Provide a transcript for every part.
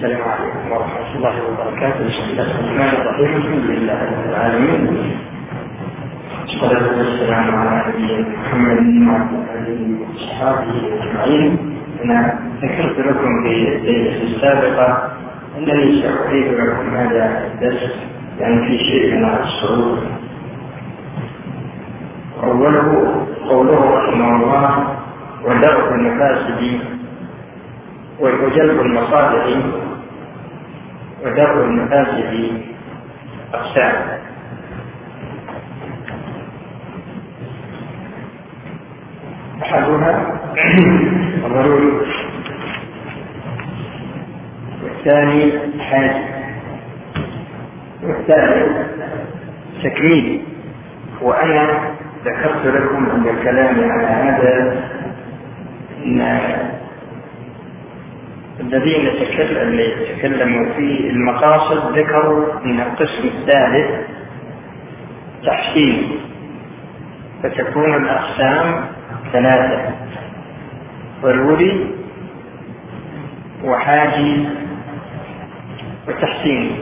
السلام عليكم ورحمة الله وبركاته. بسم الله الرحمن الرحيم. الحمد لله رب العالمين. والصلاة والسلام على نبينا محمد وعلى آله وأصحابه أجمعين أنا ذكرت لكم في الليلة السابقة أنني سأعيد لكم هذا الدرس يعني في شيء من الصعود أوله قوله رحمه الله ودرء المفاسد وجلب المصالح ودرء المفاسد أقسام. أحدها ضروري والثاني حاجة والثالث تكميلي وأنا ذكرت لكم عند الكلام على هذا أن الذين تكلموا في المقاصد ذكروا أن القسم الثالث تحسين فتكون الأقسام ثلاثة ضروري وحاجي وتحسين.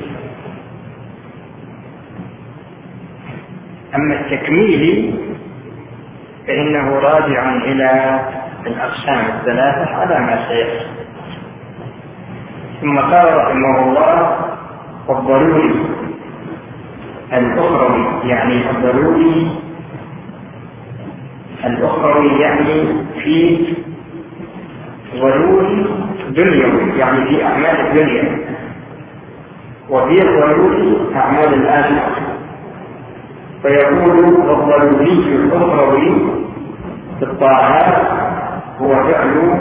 أما التكميلي فإنه راجع إلى الأقسام الثلاثة على ما سيأتي. ثم قال رحمه الله والضروري الأخروي يعني الضروري الأخروي يعني في ضروري دنيوي يعني في أعمال الدنيا وفي ضروري أعمال الآخرة. فيقول الضروري الأخروي في الطاعات هو فعل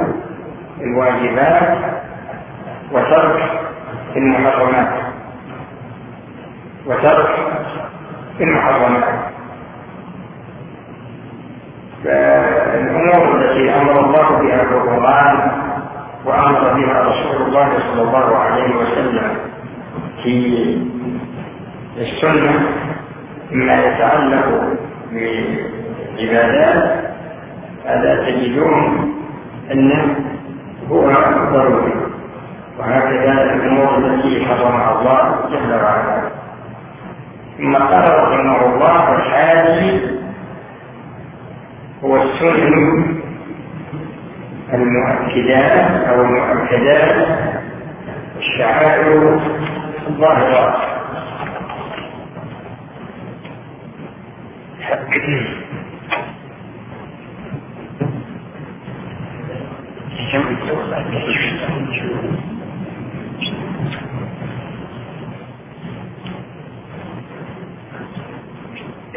الواجبات وترك المحرمات. وترك المحرمات. فالأمور التي أمر الله بها في القرآن وأمر بها رسول الله صلى الله عليه وسلم في السنة مما يتعلق بعبادات هذا تجدون أنه هو ضروري وهكذا الأمور التي حرمها الله جل وعلا. ثم قال رحمه الله الحاج هو السنن المؤكدات أو المؤكدات الشعائر الظاهرات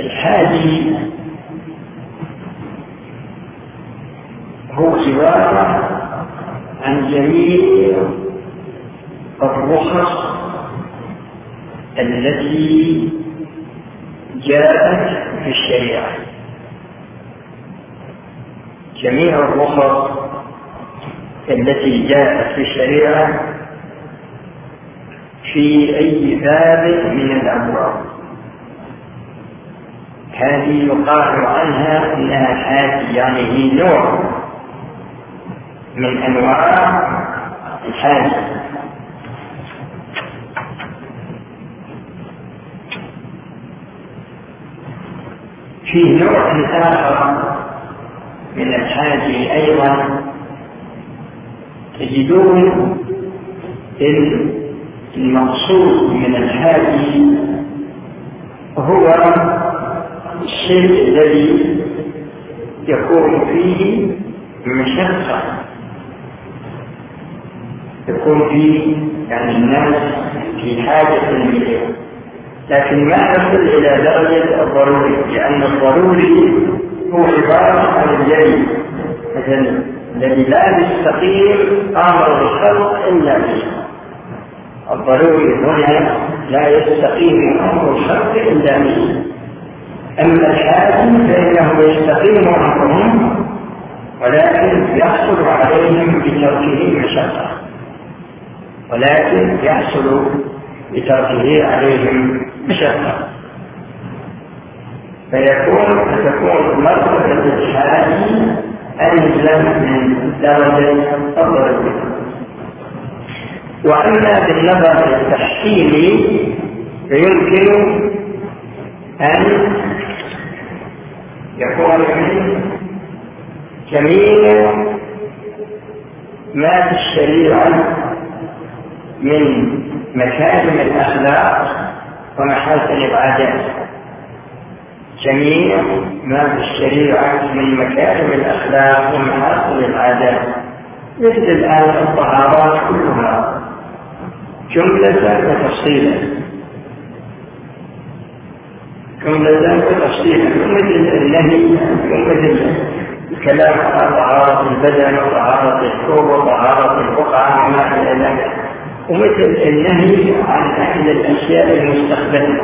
الحادي هو عبارة عن جميع الرخص التي جاءت في الشريعة. جميع الرخص التي جاءت في الشريعة في أي باب من الأبواب هذه يقال عنها أنها حاجة يعني هي نوع من أنواع الحاجة. فيه نوع آخر من الحاجة أيضا تجدون المقصود من الحاجة هو الشيء الذي يكون فيه مشقة. يكون فيه يعني الناس في حاجة إليه. لكن ما يصل إلى درجة الضروري؟ لأن الضروري هو عبارة عن الجري مثلا الذي لا يستقيم أمر الخلق إلا به الضروري هنا لا يستقيم أمر الخلق إلا به الحاكم فإنه يستقيم أمرهم ولكن يحصل عليهم بتركه مشقة. ولكن يحصل بتركه عليهم مشقة. فيكون فتكون مرتبة الحاج أنزل من درجة الضروري وأما بالنظر التحصيلي فيمكن أن يكون جميع ما في الشريعة من مكارم الأخلاق ومحاسن العادات؟ جميع ما في الشريعة من مكارم الأخلاق ومحاسن العادات؟ مثل الآن الطهارات كلها. جملة وتفصيلا جملة وتفصيلا مثل النهي ومثل على طهارة البدن وطهارة الثوب وطهارة البقعة وما إلى ذلك. ومثل النهي عن أحد الأشياء المستخدمة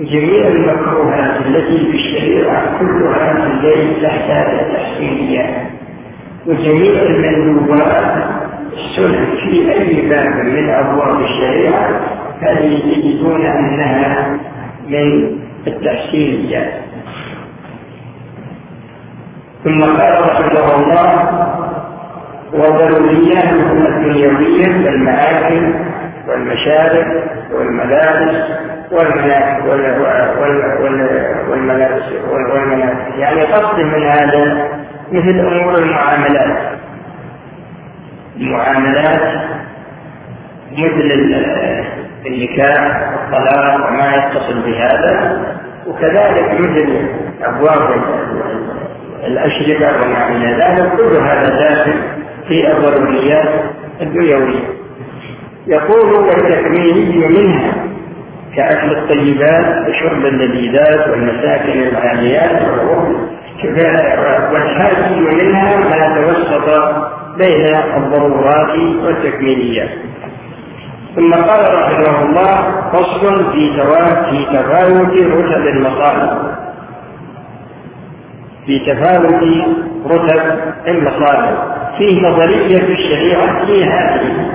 جميع المكروهات التي في الشريعة كلها الليل تحت التحسينيات وجميع المندوبات السنن في أي باب من أبواب الشريعة هذه تجدون أنها من التحسينيات ثم قال رحمه الله وضرورياتهم الدنيوية كالمآكل والمشارب والملابس والملابس والملابس. يعني قصد من هذا مثل أمور المعاملات. المعاملات مثل النكاح والطلاق وما يتصل بهذا وكذلك مثل أبواب الأشربة وما إلى ذلك كل هذا داخل في الضروريات الدنيوية. يقول والتكميلي منها كأكل الطيبات وشرب اللذيذات والمساكن العاليات والحاجي منها ما توسط بين الضرورات والتكميليات. ثم قال رحمه الله فصل في في تفاوت رتب المصالح. في تفاوت رتب المصالح. فيه نظرية في الشريعة في هذه.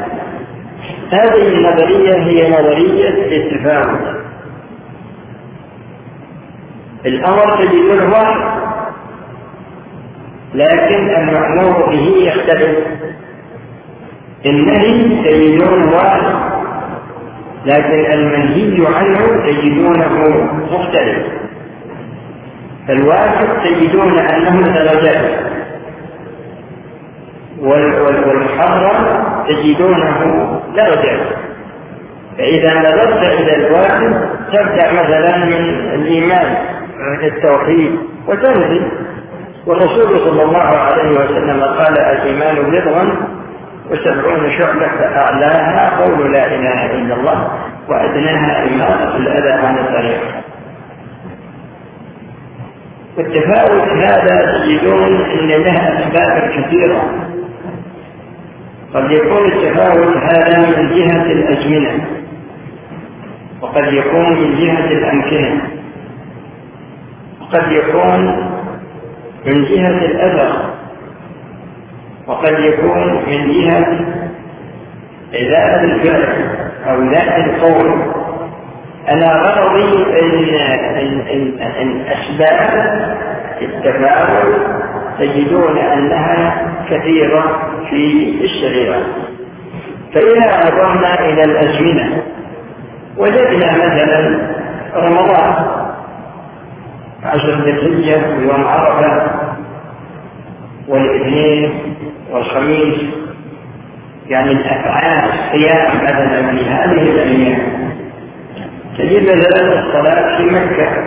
هذه النظرية هي نظرية التفاوت. الأمر تجدونه واحد لكن المأمور به يختلف. النهي تجدونه واحد لكن المنهي عنه تجدونه مختلف. الواجب تجدون أنه درجات. والمحرم تجدونه درجات. فإذا نظرت إلى الواجب تبدأ مثلا من الإيمان التوحيد وتنزل. والرسول صلى الله عليه وسلم قال الإيمان بضع وسبعون شعبة أعلاها قول لا إله إلا الله وأدناها إماطة الأذى عن الطريق. والتفاوت هذا تجدون أن لها أسباب كثيرة. قد يكون التفاوت هذا من جهة الأزمنة وقد يكون من جهة الأمكنة وقد يكون من جهة الأثر وقد يكون من جهة ذات الفعل أو ذات القول. أنا غرضي أن أسباب التفاعل تجدون أنها كثيرة في الشريعة. فإذا نظرنا إلى الأزمنة وجدنا مثلا رمضان. عشر ذي الحجة ويوم عرفة والاثنين والخميس يعني الأفعال الصيام مثلا في هذه الأيام تجد مثلا الصلاة في مكة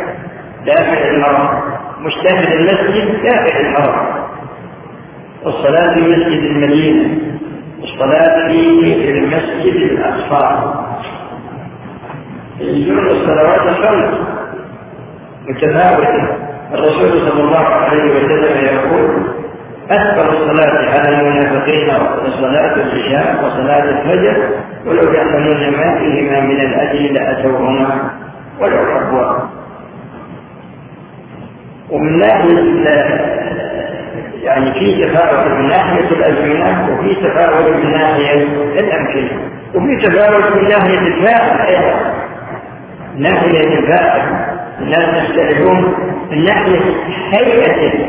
داخل الحرم داخل المسجد داخل الحرم. والصلاة في مسجد المدينة والصلاة في المسجد الأقصى. يجوز الصلوات الخمس متفاوتة الرسول صلى الله عليه وسلم يقول أكبر الصلاة على المنافقين صلاة العشاء وصلاة الفجر ولو يعلمون ما فيهما من الأجر لأتوهما ولو حبوا ومن ناحية يعني في تفاوت من ناحية الأزمنة وفي تفاوت من ناحية الأمكنة. وفي تفاوت من ناحية الفاعل أيضا. ناحية الفاعل الناس يختلفون من ناحية هيئته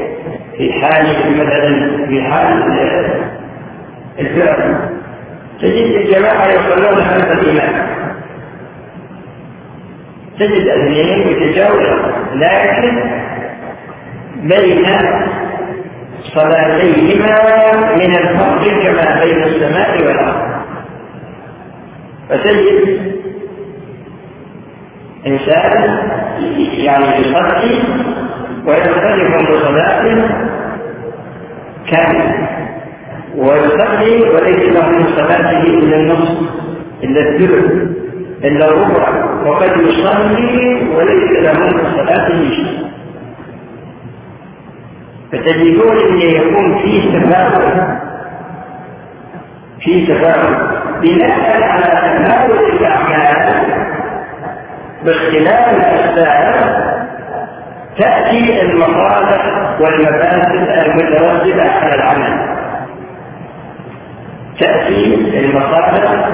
في حال مثلا في حال الفعل. تجد الجماعة يصلون خلف الإمام تجد اثنين يتجاوزون لكن بين صلاتيهما من الفرق كما بين السماء والأرض. فتجد إنسان يعني يصلي ويختلف بصلاة كاملة ويصلي وليس له من صلاته إلا النصف إلا الثلث إلا الربع وقد يصلي وليس له من صلاته شيء. فتجدون أن يكون فيه تفاؤل فيه تفاؤل بناء على تفاؤل الأعمال باختلاف الأسباب تأتي المصالح والمفاسد المترتبة على العمل. تأتي المصالح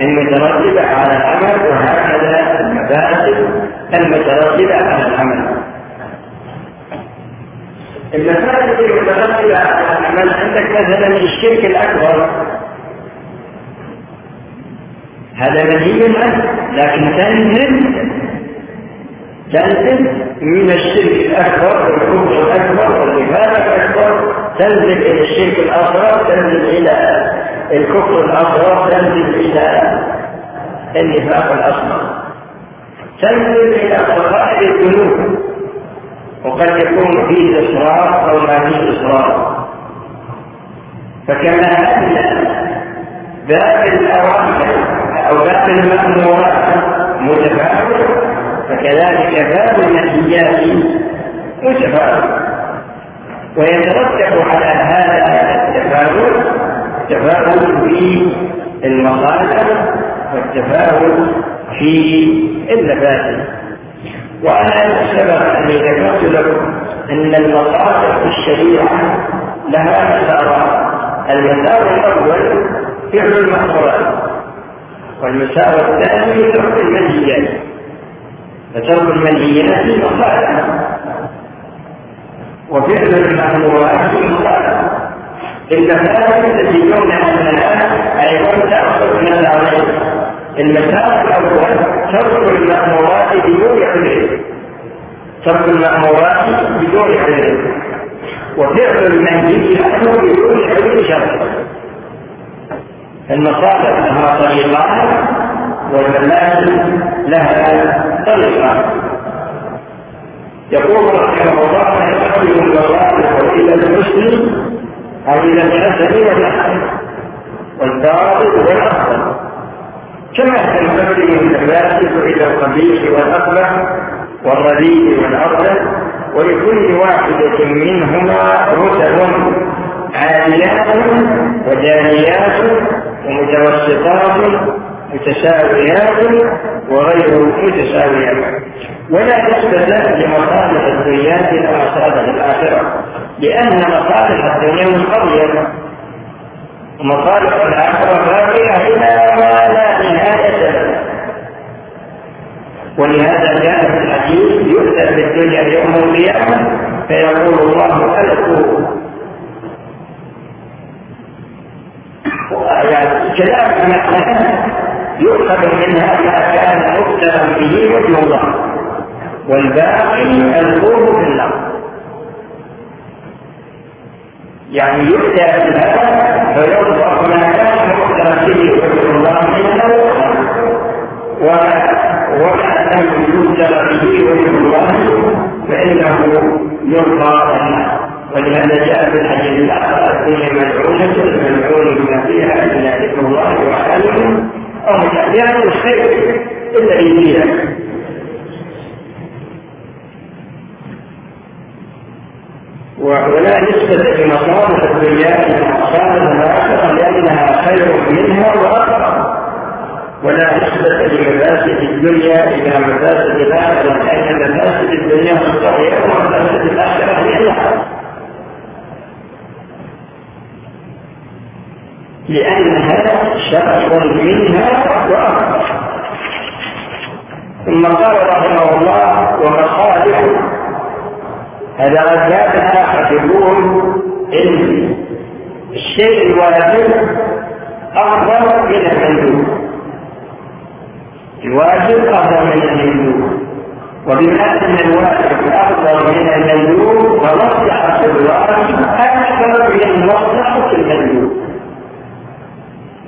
المترتبة على العمل وهكذا المفاسد المترتبة على العمل. المفاسد المترتبة على العمل عندك مثلا الشرك الأكبر. هذا منهي عنه لكن تنزل تنزل من الشرك الأكبر والكفر الأكبر والنفاق الأكبر. تنزل إلى الشرك الأصغر تنزل إلى الكفر الأصغر تنزل إلى النفاق الأصغر. تنزل إلى صغائر الذنوب. وقد يكون فيه إصرار أو ما فيه إصرار. فكما أن باب الأوامر أو باب المأمورات متفاوت فكذلك باب المنهيات متفاوت ويترتب على هذا التفاوت تفاوت في المصالح والتفاوت في المفاسد وأنا سبق أني ذكرت لكم أن المصالح في الشريعة لها مسارات المسار الأول فعل المأمورات والمساواة الثاني ترك المنهيات فترك المنهيات مصالح وفعل المأمورات مصالح المسائل تجدون انها أيضا تاخذ من الامرين المسائل الأول ترك المأمورات بدون علم. ترك المأمورات بدون علم. وفعل المنهيات بدون علم شرط المصالح لها طريقان والمنازل لها طريقان يقول رحمه الله يقدم المصالح إلى المسلم أو إلى الحسن والاحسن والباطل والافضل كما تنقسم الفاسد إلى القبيح والاقبح والرديء والافضل ولكل واحدة منهما رتب عاليات ودانيات ومتوسطات متساويات وغير متساويات. ولا نسبة لمصالح الدنيا إلى مصالح الآخرة لأن مصالح الدنيا منقضية. ومصالح الآخرة باقية إلى ما لا نهاية له. ولهذا جاء في الحديث يؤتى بالدنيا يوم القيامة فيقول الله ألقوا. يعني كلام يؤخذ منها ما كان مبتلا به وجه الله والباقي القوم في النار يعني يؤتى بهذا فيرفع ما كان مبتلا به وجه الله منه وما لم يبتلى به وجه الله فإنه يرفع النار ولهذا جاء في الحديث الآخر الدنيا ملعونه الملعون بما فيها الا ذكر الله وحاله أو يعني الخير الا ايدينا ولا نسبة لمصالح الدنيا إلى مصالح الآخرة لأنها خير منها وأكثر ولا نسبة لمفاسد الدنيا إلى مفاسد الآخرة لأن مفاسد الدنيا مستطيعة ومفاسد الآخرة هي لأنها شرف منها وأكبر ثم قال رحمه الله ومصالح هذا غزاتنا يقول إن الشيء الواجب أفضل من المندوب الواجب أفضل من المندوب وبما أن الواجب أفضل من المندوب فمصلحة الواجب أكثر من مصلحة المندوب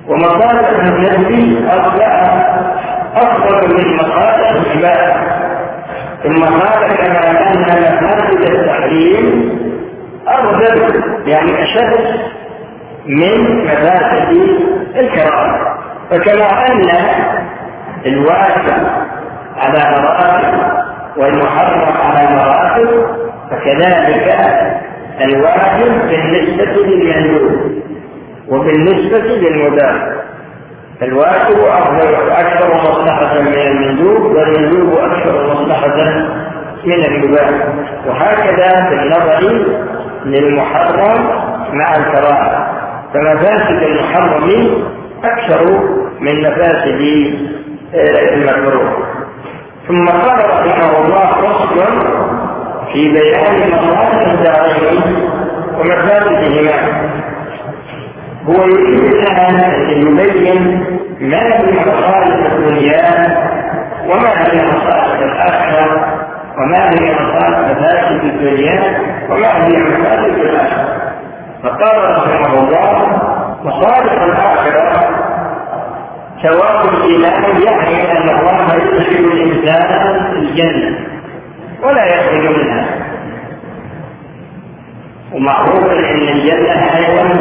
ومصالح النبي أصبح أفضل من مصالح العباد ثم قال كما أن مفاسد التحريم أفضل يعني أشد من مفاسد الكراهة فكما أن الواجب على مراتب والمحرم على مراتب فكذلك الواجب بالنسبة للمندوب وبالنسبة للمباح الواجب أكثر مصلحة من المندوب والمندوب أكثر مصلحة من المباح وهكذا بالنظر للمحرم مع الكراهة. فمفاسد المحرم أكثر من مفاسد آه، المكروه. ثم قال رحمه الله فصل في بيان مصالح الدارين ومفاسدهما. هو يريد أن يبين ما هي مصالح الدنيا وما هي مصالح الآخرة وما هي مصالح مفاسد الدنيا وما هي مفاسد الآخرة. فقال رحمه الله مصالح الآخرة ثواب الإيمان يعني أن الله يدخل الإنسان الجنة ولا يخرج منها. ومعروف أن الجنة أيضا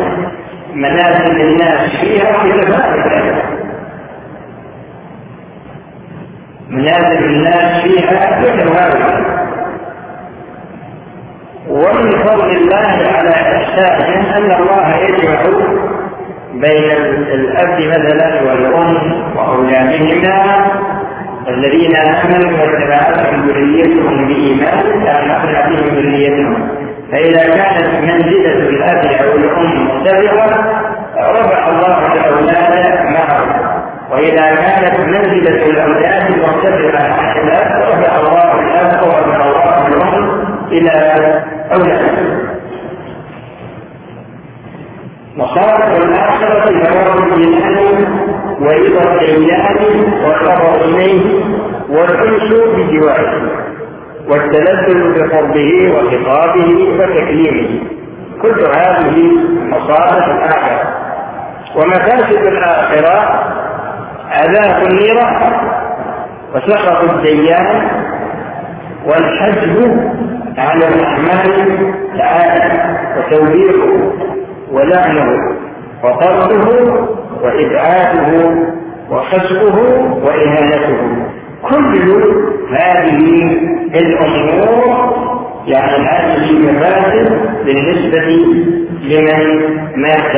منازل الناس فيها متفاوتة منازل الناس فيها متفاوتة ومن فضل الله على إحسانه أن الله يجمع بين الأب مثلا والأم وأولادهما الذين آمنوا واتبعتهم ذريتهم بإيمان ألحقنا بهم ذريتهم. فإذا كانت منزلة الأب أو الأم مرتفعة رفع الله الأولاد معه. وإذا كانت منزلة الأولاد مرتفعة عن الأب رفع الله الأب ورفع الله الأم إلى أولادهم مصالح الآخرة ثواب الإيمان ورضا الإيمان والخبر إليه والأنس بجواره والتلذذ بقربه وخطابه وتكليمه. كل هذه مصالح الآخرة. ومفاسد الآخرة عذاب النيرة وسخط الديان والحجب على الرحمن تعالى وتوبيخه ولعنه وطرده وإبعاده وخسفه وإهانته. كل هذه الأمور يعني هذه مفاسد بالنسبة لمن مات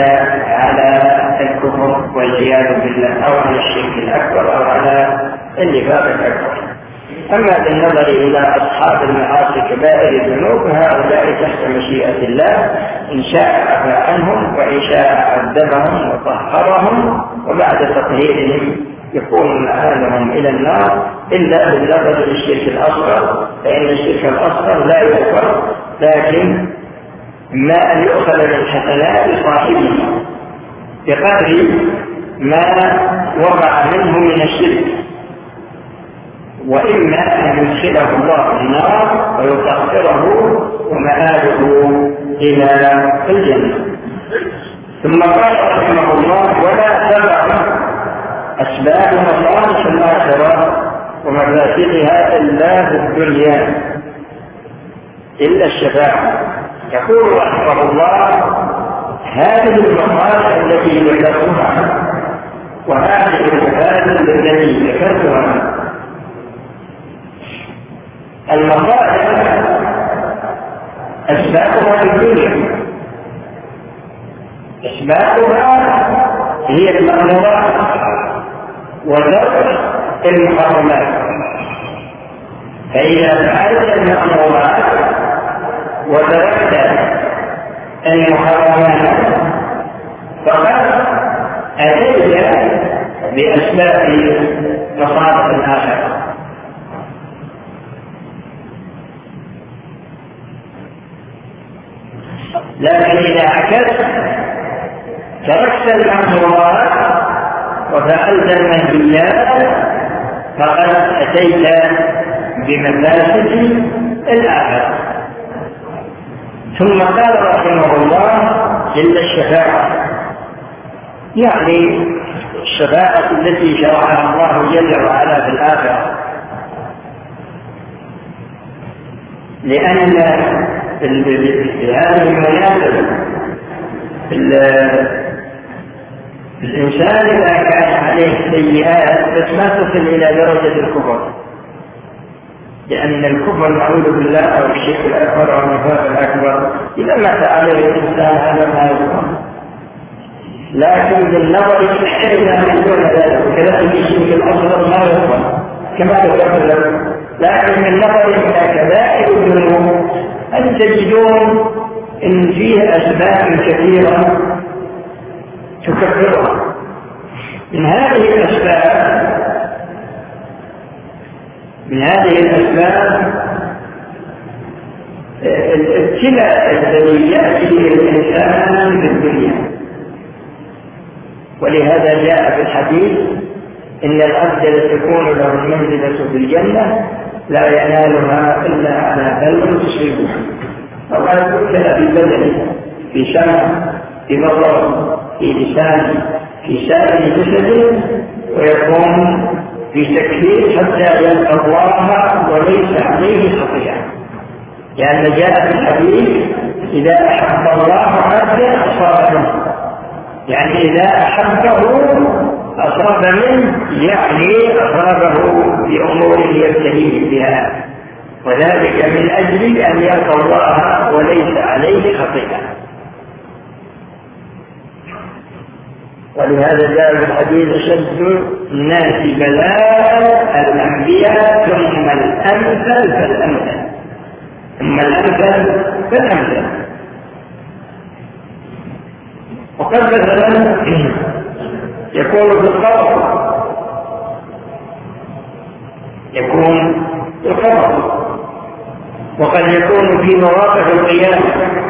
على الكفر والعياذ بالله أو على الشرك الأكبر أو على النفاق الأكبر. أما بالنظر إلى أصحاب المعاصي كبائر الذنوب فهؤلاء تحت مشيئة الله إن شاء عفى عنهم وإن شاء عذبهم وطهرهم وبعد تطهيرهم يكون مآلهم إلى النار إلا بالنظر للشرك الأصغر فإن الشرك الأصغر لا يكفر لكن ما أن يؤخذ من حسنات صاحبه. بقدر ما وقع منه من الشرك. وإما أن يدخله الله النار ويطهره ومآله إلى الجنة. ثم قال رحمه الله ولا تبع أسباب مصالح الآخرة ومفاسدها إلا في الدنيا. إلا الشفاعة. يقول رحمه الله هذه المصالح التي ذكرتها وهذه المفاسد التي ذكرتها. المصالح أسبابها في الدنيا. أسبابها هي المأمورات. وترك المحرمات فإذا فعلت المأمورات وتركت المحرمات فقد أتيت بأسباب مصالح الآخرة لكن إذا عكست تركت المأمورات وفعلت المنهيات فقد أتيت بمفاسد الآخرة ثم قال رحمه الله إلا الشفاعة. يعني الشفاعة التي شرعها الله جل وعلا في الآخرة. لأن في هذه المناسبة الإنسان إذا كان عليه سيئات بس ما تصل إلى درجة الكفر. لأن الكفر نعوذ بالله أو الشرك الأكبر أو النفاق الأكبر. إذا مات عليه الإنسان هذا ما يكون لكن بالنظر إلى من دون ذلك. وكذلك الشرك الأصغر ما يكون كما ذكرت لكن بالنظر إلى كبائر الذنوب هل تجدون إن فيه أسباب كثيرة تكفرها من هذه الأسباب من هذه الأسباب الابتلاء الذي يأتي الإنسان في الدنيا. ولهذا جاء في الحديث إن العبد لتكون له المنزلة في الجنة لا ينالها إلا على بلد تصيبه فقد ابتلى في بدنه في سمع في لسان في سائر جسده ويكون في تكفير حتى يلقى الله وليس عليه خطيئة. لأن جاء في الحديث إذا أحب الله عبدا أصابه يعني إذا أحبه أصاب منه يعني أصابه بأمور يبتليه بها. وذلك من أجل أن يلقى الله وليس عليه خطيئة. ولهذا جاء في الحديث شد الناس بلاء الأنبياء ثم الأمثل فالأمثل. ثم الأمثل فالأمثل. وقد مثلا يكون في القبر. يكون في القبر. وقد يكون في مواقف القيامة.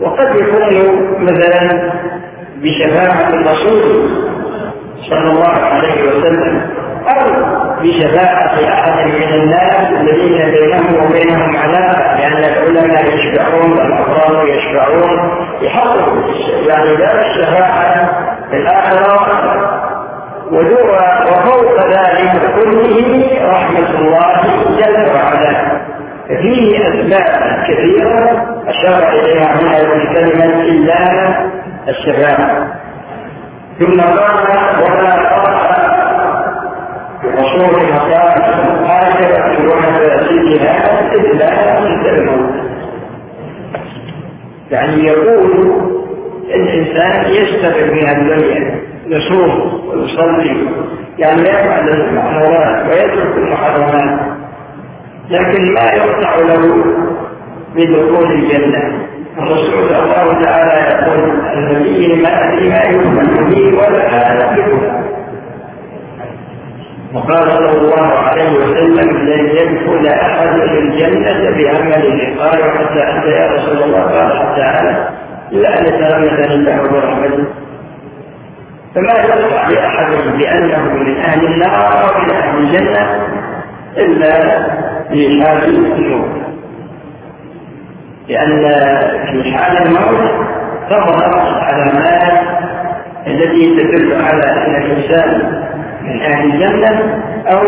وقد يكون مثلا بشفاعة الرسول صلى الله عليه وسلم أو بشفاعة أحد من الناس الذين بينهم وبينهم علاقة لأن العلماء يشفعون والأفراد يشفعون يحققوا يعني لا الشفاعة في الآخرة وفوق ذلك كله رحمة الله جل وعلا. فيه أسباب كثيرة أشار إليها هنا الكلمة إلا الشفاعة ثم قال ولا وصول المصائب هكذا ومفاسدها إلا من الموت يعني يقول الإنسان يستغل من الدنيا يصوم ويصلي يعني يفعل المأمورات ويترك المحرمات لكن ما يقطع له بدخول الجنة. الرسول الله تعالى يقول النبي ما أدري ما يؤمن به ولا أدركه وقال صلى الله عليه وسلم لن يدخل أحد الجنة بعمله قالوا حتى انت يا رسول الله. قال حتى أنا الا ان يتغمدني الله برحمته فما يقطع لأحد بأنه من أهل النار أو من أهل الجنة إلا في حال لأن في حال الموت تظهر العلامات التي تدل على أن الإنسان من أهل الجنة أو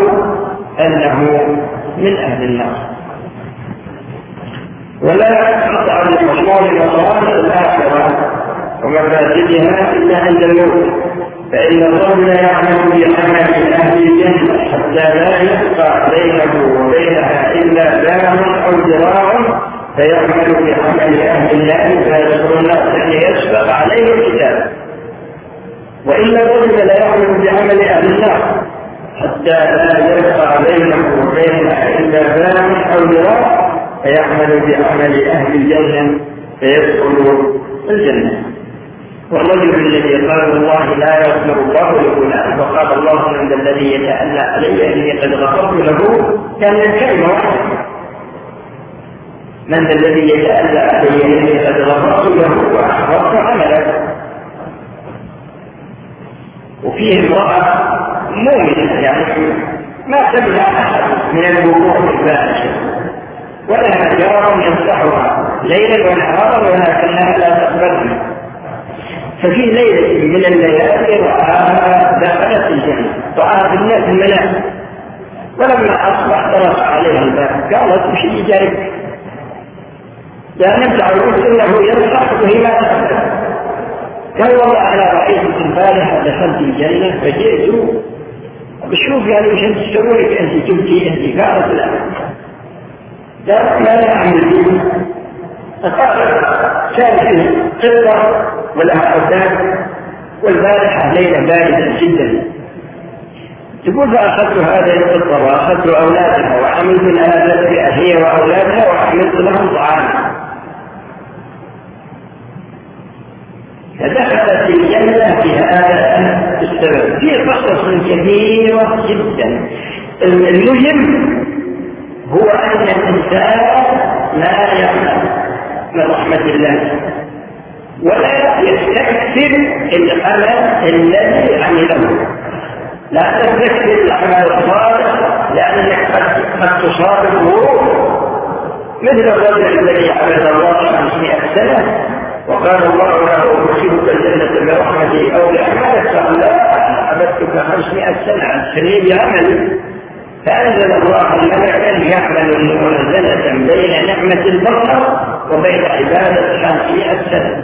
أنه من أهل النار. ولا قطع لمشروع مصالح الآخرة ومفاسدها إلا عند الموت. فإن الرجل يعمل بعمل أهل الجنة حتى لا يبقى بينه وبينها إلا دام أو ذراع فيعمل بعمل أهل الله فيذكر الناس أن يسبق عليه الكتاب. وإن الرجل لا يعمل بعمل أهل النار حتى لا يبقى بينه وبينها إلا باب أو ذراع فيعمل بعمل أهل الجنة فيدخل الجنة. والرجل الذي قال الله لا يغفر الله لفلان وقال الله عند الذي يتألى علي إني قد غفرت له كان الكلمة واحدة. من الذي يتألى عليه أني قد غفرت له وأحبطت عمله. وفيه امرأة مؤمنة يعني ما تبلغ أحد من الوقوع الفاحشة ولها جار ينصحها ليلا ونهارا ولكنها لا تقبلها. ففي ليلة من الليالي رآها دخلت الجنة رآها في الناس المنام ولما أصبح طرق عليها الباب قالت وش جايك؟ لا نبلع الرسل إنه ينصح وهي تقبل قال والله أنا رأيت البارحه دخلت الجنة فجئت. بشوف يعني وش أنت تسوي أنت تبكي أنت قالت لا. لا لا اعمل به كان فيه قطة. ولها أولاد والبارحة ليلة باردة جدا. تقول فأخذت هذه القطة وأخذت أولادها وعملت لها هي وأولادها وعملت لهم طعاما فدخلت الجنة في هذا السبب. في قصص كثيرة جدا. المهم هو أن الإنسان لا يقنع من رحمة الله. ولا يستكثر العمل الذي عمله. لا تستكثر العمل الصالح لأنك قد تصاب مثل الرجل الذي عبد الله 500 سنة وقال الله له ادخلك الجنة برحمتي أو برحمتك قال لا عبدتك خمسمائة سنة عن سنين بعمل فأنزل الله الملكا يعمل منزلة بين نعمة البصر وبين عبادة خمسمائة سنة.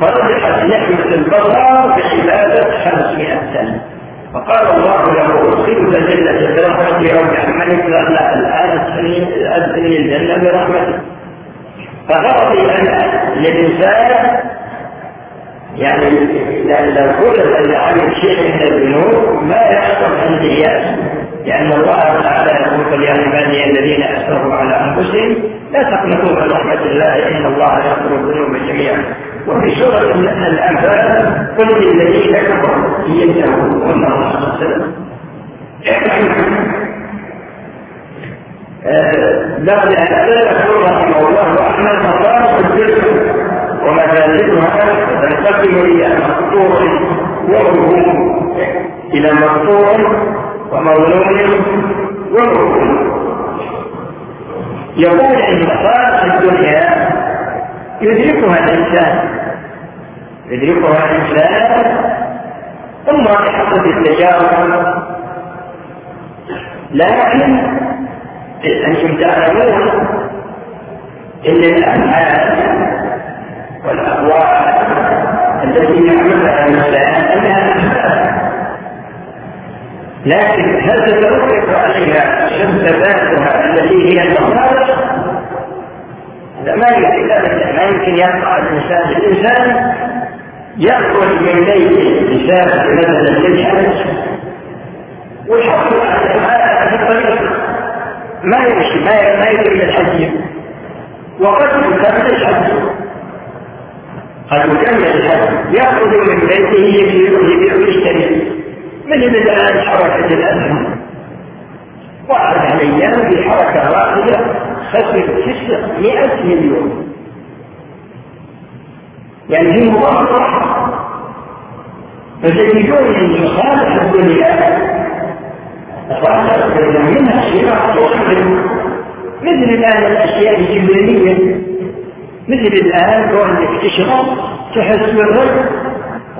فرجحت نعمة البصر بعبادة خمسمائة سنة. فقال الله له ادخلك الجنة بعملك قال لا الآن أدخل الجنة برحمتك. فغرضي أن الإنسان يعني لو خلق أن عمل شيء من الذنوب ما يحصل عنده يأس لأن الله تعالى يقول يا عبادي الذين أسرفوا على أنفسهم لا تقنطوا من رحمة الله إن الله يغفر الذنوب جميعا. وفي سورة الأنفال قل للذين كفروا ينتهوا والله صلى الله بعد أن يقول رحمه الله وأحمد مقام الجسم ومثالبها تنقسم إلى مقطوع ومفهوم إلى مقطوع ومظلوم ومفهوم يقول إن مقام الدنيا يدركها الإنسان يدركها الإنسان. ثم يحقق التجارب لكن أنتم تعلمون أن الأفعال والأقوال التي يعملها الإنسان أنها أسباب لكن هل تتوقف عليها ثباتها التي هي المصالح هذا ما يمكن ما يمكن يقع الإنسان الإنسان يخرج من بيته يسافر مثلا للحج ويحصل على في الطريق. ما يمشي ما ما يريد الحج وقد يكمل الحج قد يكمل الحج يخرج من بيته يبيع ويشتري مثل الاسهم واحد على أيام في حركة راقية خسر 900 مليون. يعني في مضاعفه فتجدون ان مصالح الدنيا منها أشياء مثل الآن الأشياء الجبلية مثل الآن كونك تشرب تحس بالرزق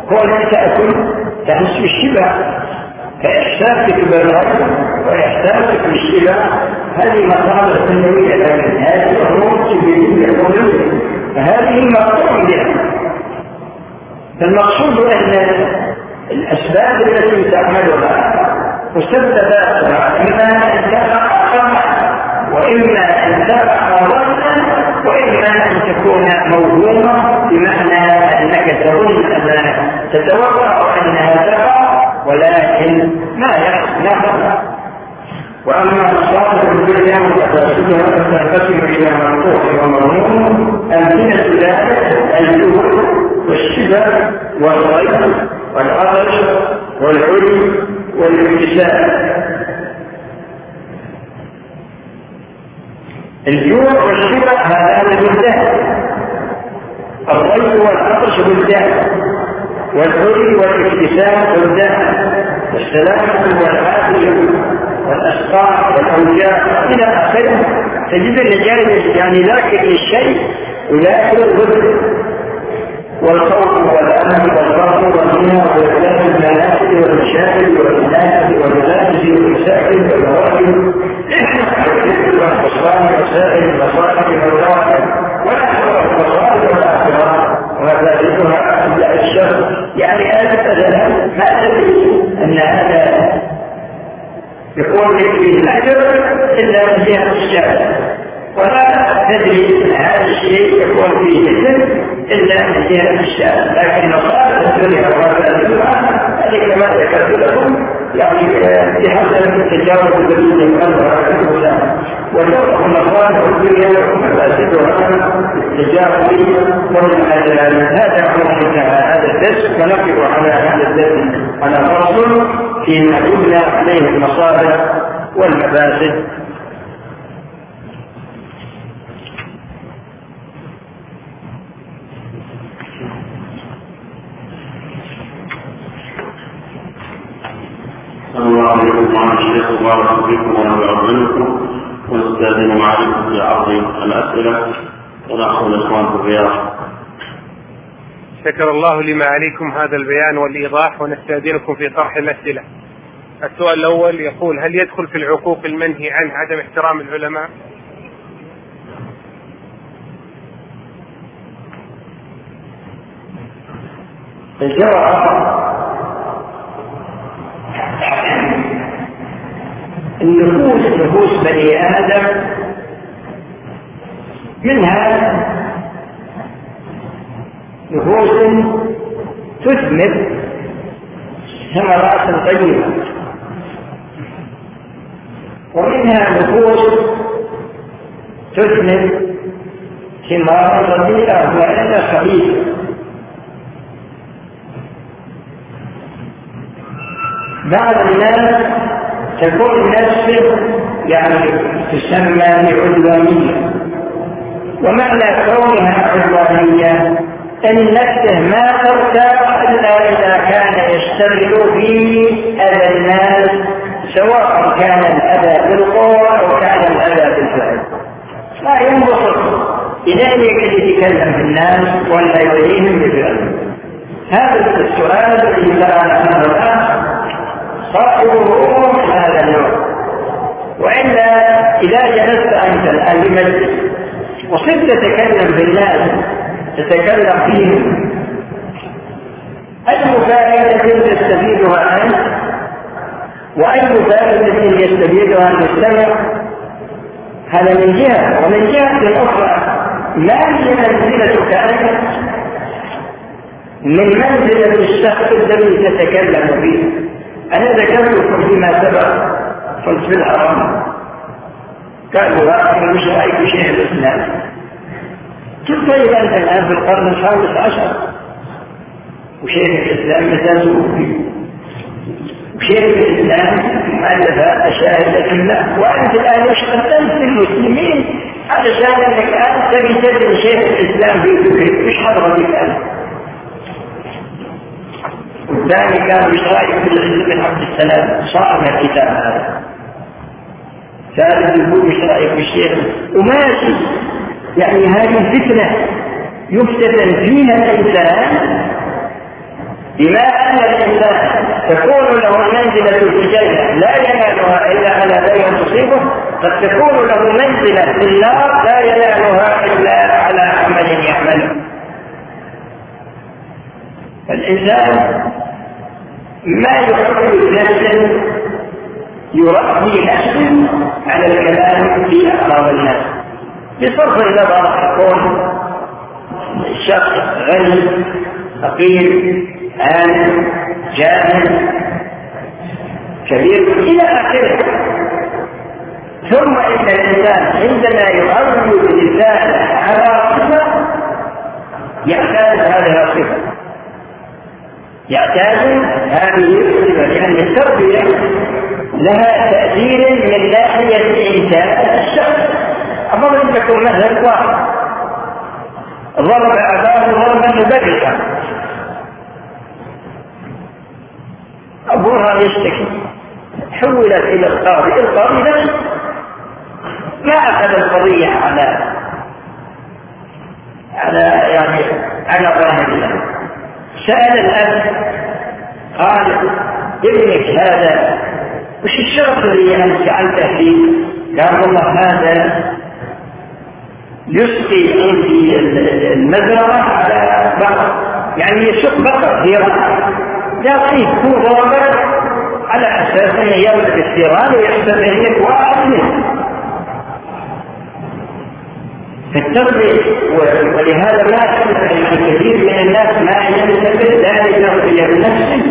كونك تأكل. تحس بالشبع فإحساسك بالرزق وإحساسك بالشبع هذه مصادر سنوية لكن هذه أمور جبلية فهذه مقطوع بها فالمقصود أن الأسباب التي تعملها مسبباتها إما أن تقع وإما أن تقع ظنا وإما أن تكون موهومة بمعنى أنك تظن أنها تتوقع أنها تقع ولكن ما يقع وأما الصادق الدنيا وتفاسدها فتنقسم إلى منطوق ومضمون أمثلة ذلك الجهد والشبه والغيب والعطش والعلم والامتثال الجوع والشبع هذا بالذات الضيق والعطش بالذات والحري والاكتساب بالذات والسلامة والعافية والأسقاط والأوجاع. إلى آخره. تجد الرجال يعني ذاكر للشيء وذاكر الغد والخوف والامن والفقر والغنى واختلاف المناسب والمشاكل والعنايه والملابس والمساكن والمواهب والخسران وسائر المصائب والرواتب ونحو المصائب والاخره ومفاسدها الا الشر يعني هذا مثلا ما تدري أن هذا يكون فيه الأجر إلا من جهة الشارع ولا تدري هذا الشيء يكون فيه مثل إلا من جهه الشارع لكن مصالح الدنيا ومصالح هذه كما ذكرت لكم. يعني بحسب التجارب التي يفعلها الانسان وتوقف مصالح الدنيا ومفاسدها التجارب ومن هذا منتهى هذا الدرس. ونقف على هذا الدرس. على فصل فيما يبنى عليه المصالح والمفاسد الله الشيخ بارك فيكم ونفع منكم ونستاذن معكم في عرض الأسئلة ونحن الاخوان في الرياض. شكر الله لما عليكم هذا البيان والإيضاح ونستأذنكم في طرح الأسئلة. السؤال الأول يقول هل يدخل في العقوق المنهي عنه عدم احترام العلماء؟ الجواب النفوس نفوس بني آدم. منها نفوس تثمر ثمرات طيبة ومنها نفوس تثمر ثمار رديئة وإلا خبيثة. بعض الناس تكون نفسه يعني تسمى بعدوانية. ومعنى كونها عدوانية أن نفسه ما ترتاح إلا إذا كان يشتغل في أذى الناس سواء كان الأذى بالقول أو كان الأذى بالفعل. لا ينبسط لذلك يتكلم في الناس ولا يريهم بفعله هذا السؤال الذي عنه من هذا النوع وإلا إذا جلست أنت الآن بمجلس وصرت تتكلم بالناس تتكلم فيهم أي فائده تستفيدها أنت؟ وأي فائده يستفيدها المستمع؟ هذا من جهة. ومن جهة أخرى ما هي منزلتك أنت؟ من منزلة الشخص الذي تتكلم فيه؟ أنا ذكرت فيما سبق. قلت في الحرم قالوا هذا مش رأيك شيخ الإسلام. قلت طيب أنت الآن في القرن الخامس عشر؟ وشيخ الإسلام مثال وشيخ الإسلام ألف أشاهد الله وأنت الآن وش قدمت للمسلمين علشان أنك الآن تبي تدري الإسلام في فكرك مش حضرتك أنت. كان بشرائع بن عبد السلام. صاحب الكتاب هذا. ثالث يقول بشرائع الشيخ وماشي يعني هذه فتنة يفتتن فيها الإنسان بما أن الإنسان تكون له منزلة الجنة. لا ينالها إلا على غير تصيبه. قد تكون له منزلة في النار. لا ينالها إلا على عمل يعمله. فالإنسان ما يحب نفسا يربي نفسه على الكلام في أعراض الناس. بصرف النظر يكون الشخص غني فقير عالم جاهل كبير إلى آخره. ثم إن الإنسان عندما يؤول لسانه على صفة يحتاج هذه الصفة. يعتاد هذه الصفة لأن التربية لها تأثير من ناحية إنسان الشخص أضرب لكم مثل واحد. ضرب أباه ضربا مبرحا أبوها يشتكي. حولت إلى القاضي. القاضي نفسه ما أخذ القضية على على يعني على ظاهرها. سأل الأب قال ابنك هذا وش الشرط الذي أنت جعلته فيه؟ قال والله هذا يسقي عندي المزرعة على بقر يعني يسق بقر في يعطيه هو ضربة على أساس أنه يملك الثيران ويحسب أنك واحد منه فالتربية ولهذا ما كثير من الناس ما ينتبه لا لتربية نفسه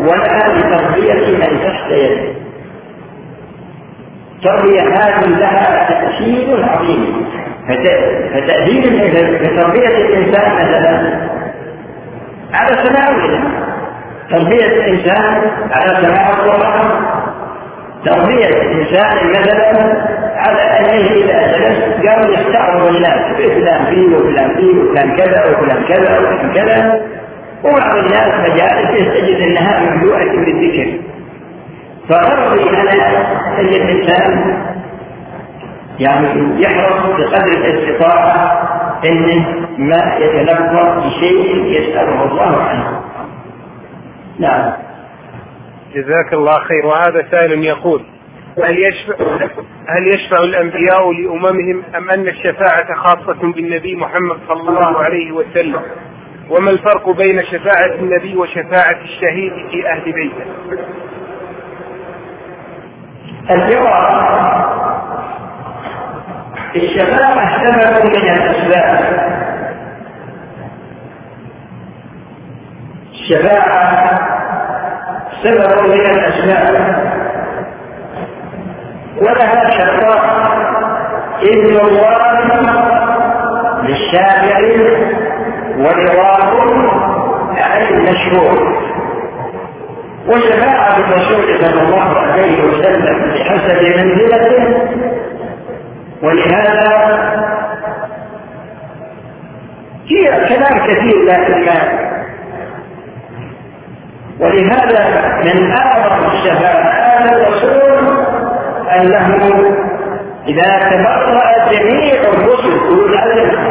ولا لتربية من تحت يده التربية هذه لها تأثير عظيم. فتأثير تربية الإنسان مثلا على تناوله تربية الإنسان على سماع القرآن. تربية الإنسان مثلا على أنه إذا جلس قام يستعرض الناس فلان فيه وفلان فيه وفلان كذا وفلان كذا وفلان كذا. وبعض الناس مجالس تجد أنها مملوءة بالذكر فغرضي أنا أن الإنسان. يعني يحرص بقدر الاستطاعة أنه ما يتلقى بشيء يسأله الله عنه. نعم. جزاك الله خير. وهذا سائل يقول هل يشفع هل يشفع الأنبياء لأممهم أم أن الشفاعة خاصة بالنبي محمد صلى الله عليه وسلم؟ وما الفرق بين شفاعة النبي وشفاعة الشهيد في أهل بيته؟ الجواب الشفاعة سبب من الأسباب الشفاعة سبب من الأسباب ولها شرطان إذن الله للشافع ورضاه عن المشروع وشفاعة الرسول صلى الله عليه وسلم بحسب منزلته. ولهذا هي كلام كثير لكن ولهذا من أعظم الشفاعات الرسول أنه إذا تبرأ جميع الرسل يقول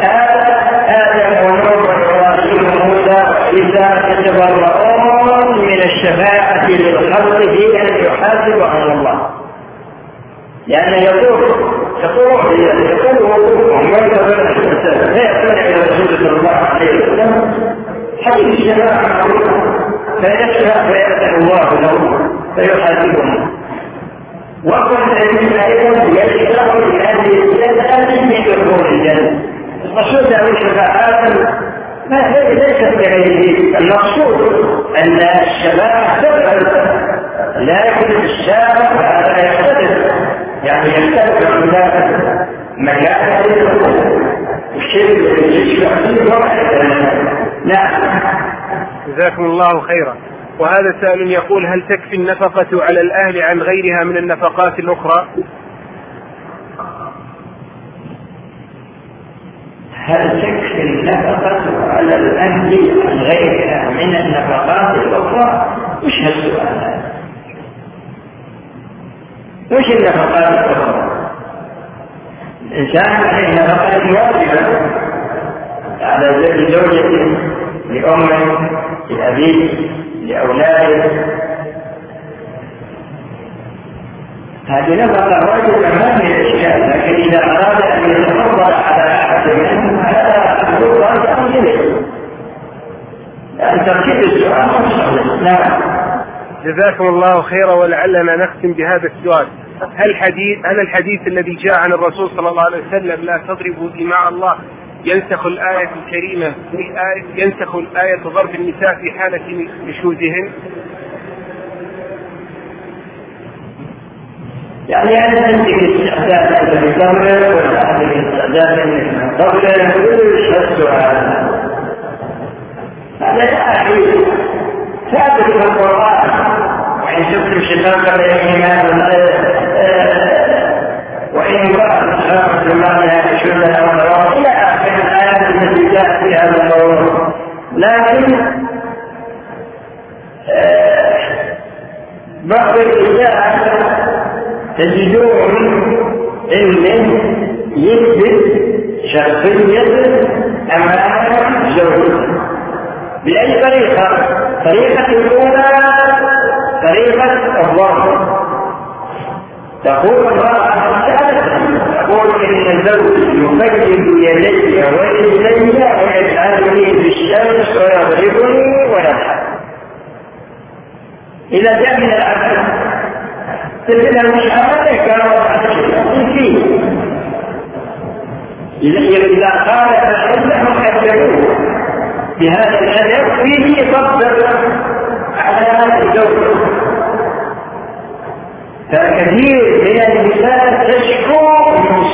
هذا آدم ونوح وإبراهيم وموسى وعيسى يتبرؤون من الشفاعة للخلق في أن يحاسب على الله لأن يقول يقول يقول ومن لا يستمع إلى الرسول صلى الله عليه وسلم حديث الشفاعة فيشفع فيفتح الله له فيحاسبه وقل أن أيضا يشفع لأهل الجنة من دخول الجنة الرسول له شفاعات ما ليست لغيره المقصود أن الشفاعة تفعل لكن الشافع هذا يختلف يعني يختلف عن ذلك مكان الشيء الذي يشفع فيه نعم جزاكم الله خيرا. وهذا سائل يقول هل تكفي النفقة على الأهل عن غيرها من النفقات الأخرى؟ هل تكفي النفقة على الأهل عن غيرها من النفقات الأخرى؟ وش هالسؤال هذا؟ وش النفقات الأخرى؟ الإنسان عليه نفقات واجبة على زوجته لأمه لأبيه لأولاده هذه نفقة واجبة ما من الإشكال لكن إذا أراد أن يتفضل على أحد منهم هذا أمر إليه لأن تركيب السؤال نعم. جزاكم الله خيرا ولعلنا نختم بهذا السؤال. هل حديث هل الحديث الذي جاء عن الرسول صلى الله عليه وسلم لا تضربوا دماء الله؟ ينسخ الآية الكريمة آية ينسخ الآية ضرب النساء في حالة نشوزهن يعني أنا عندك استعداد بتمر ولا عندك استعداد أنك قبل وش هالسؤال هذا؟ يا أخي ثابت في القرآن. وإن شفتم شقاق الإيمان وإن امرأة الأحاديث التي جاءت في هذا الموضوع لكن آه، بعض الإذاعة تجدون أنه يثبت شخصية أمام زوجته بأي طريقة؟ طريقة الأولى طريقة الظاهر. تقول المرأة تقول إن زوجي يقلب يدي ورجلي ويجعلني في الشمس ويضربني ويضحك. إذا جاء من العبد تجد المشاهدة كانت فيه. إذا قال فإنهم كذبوه بهذا الأدب فيه صبر على الزوج فكثير من النساء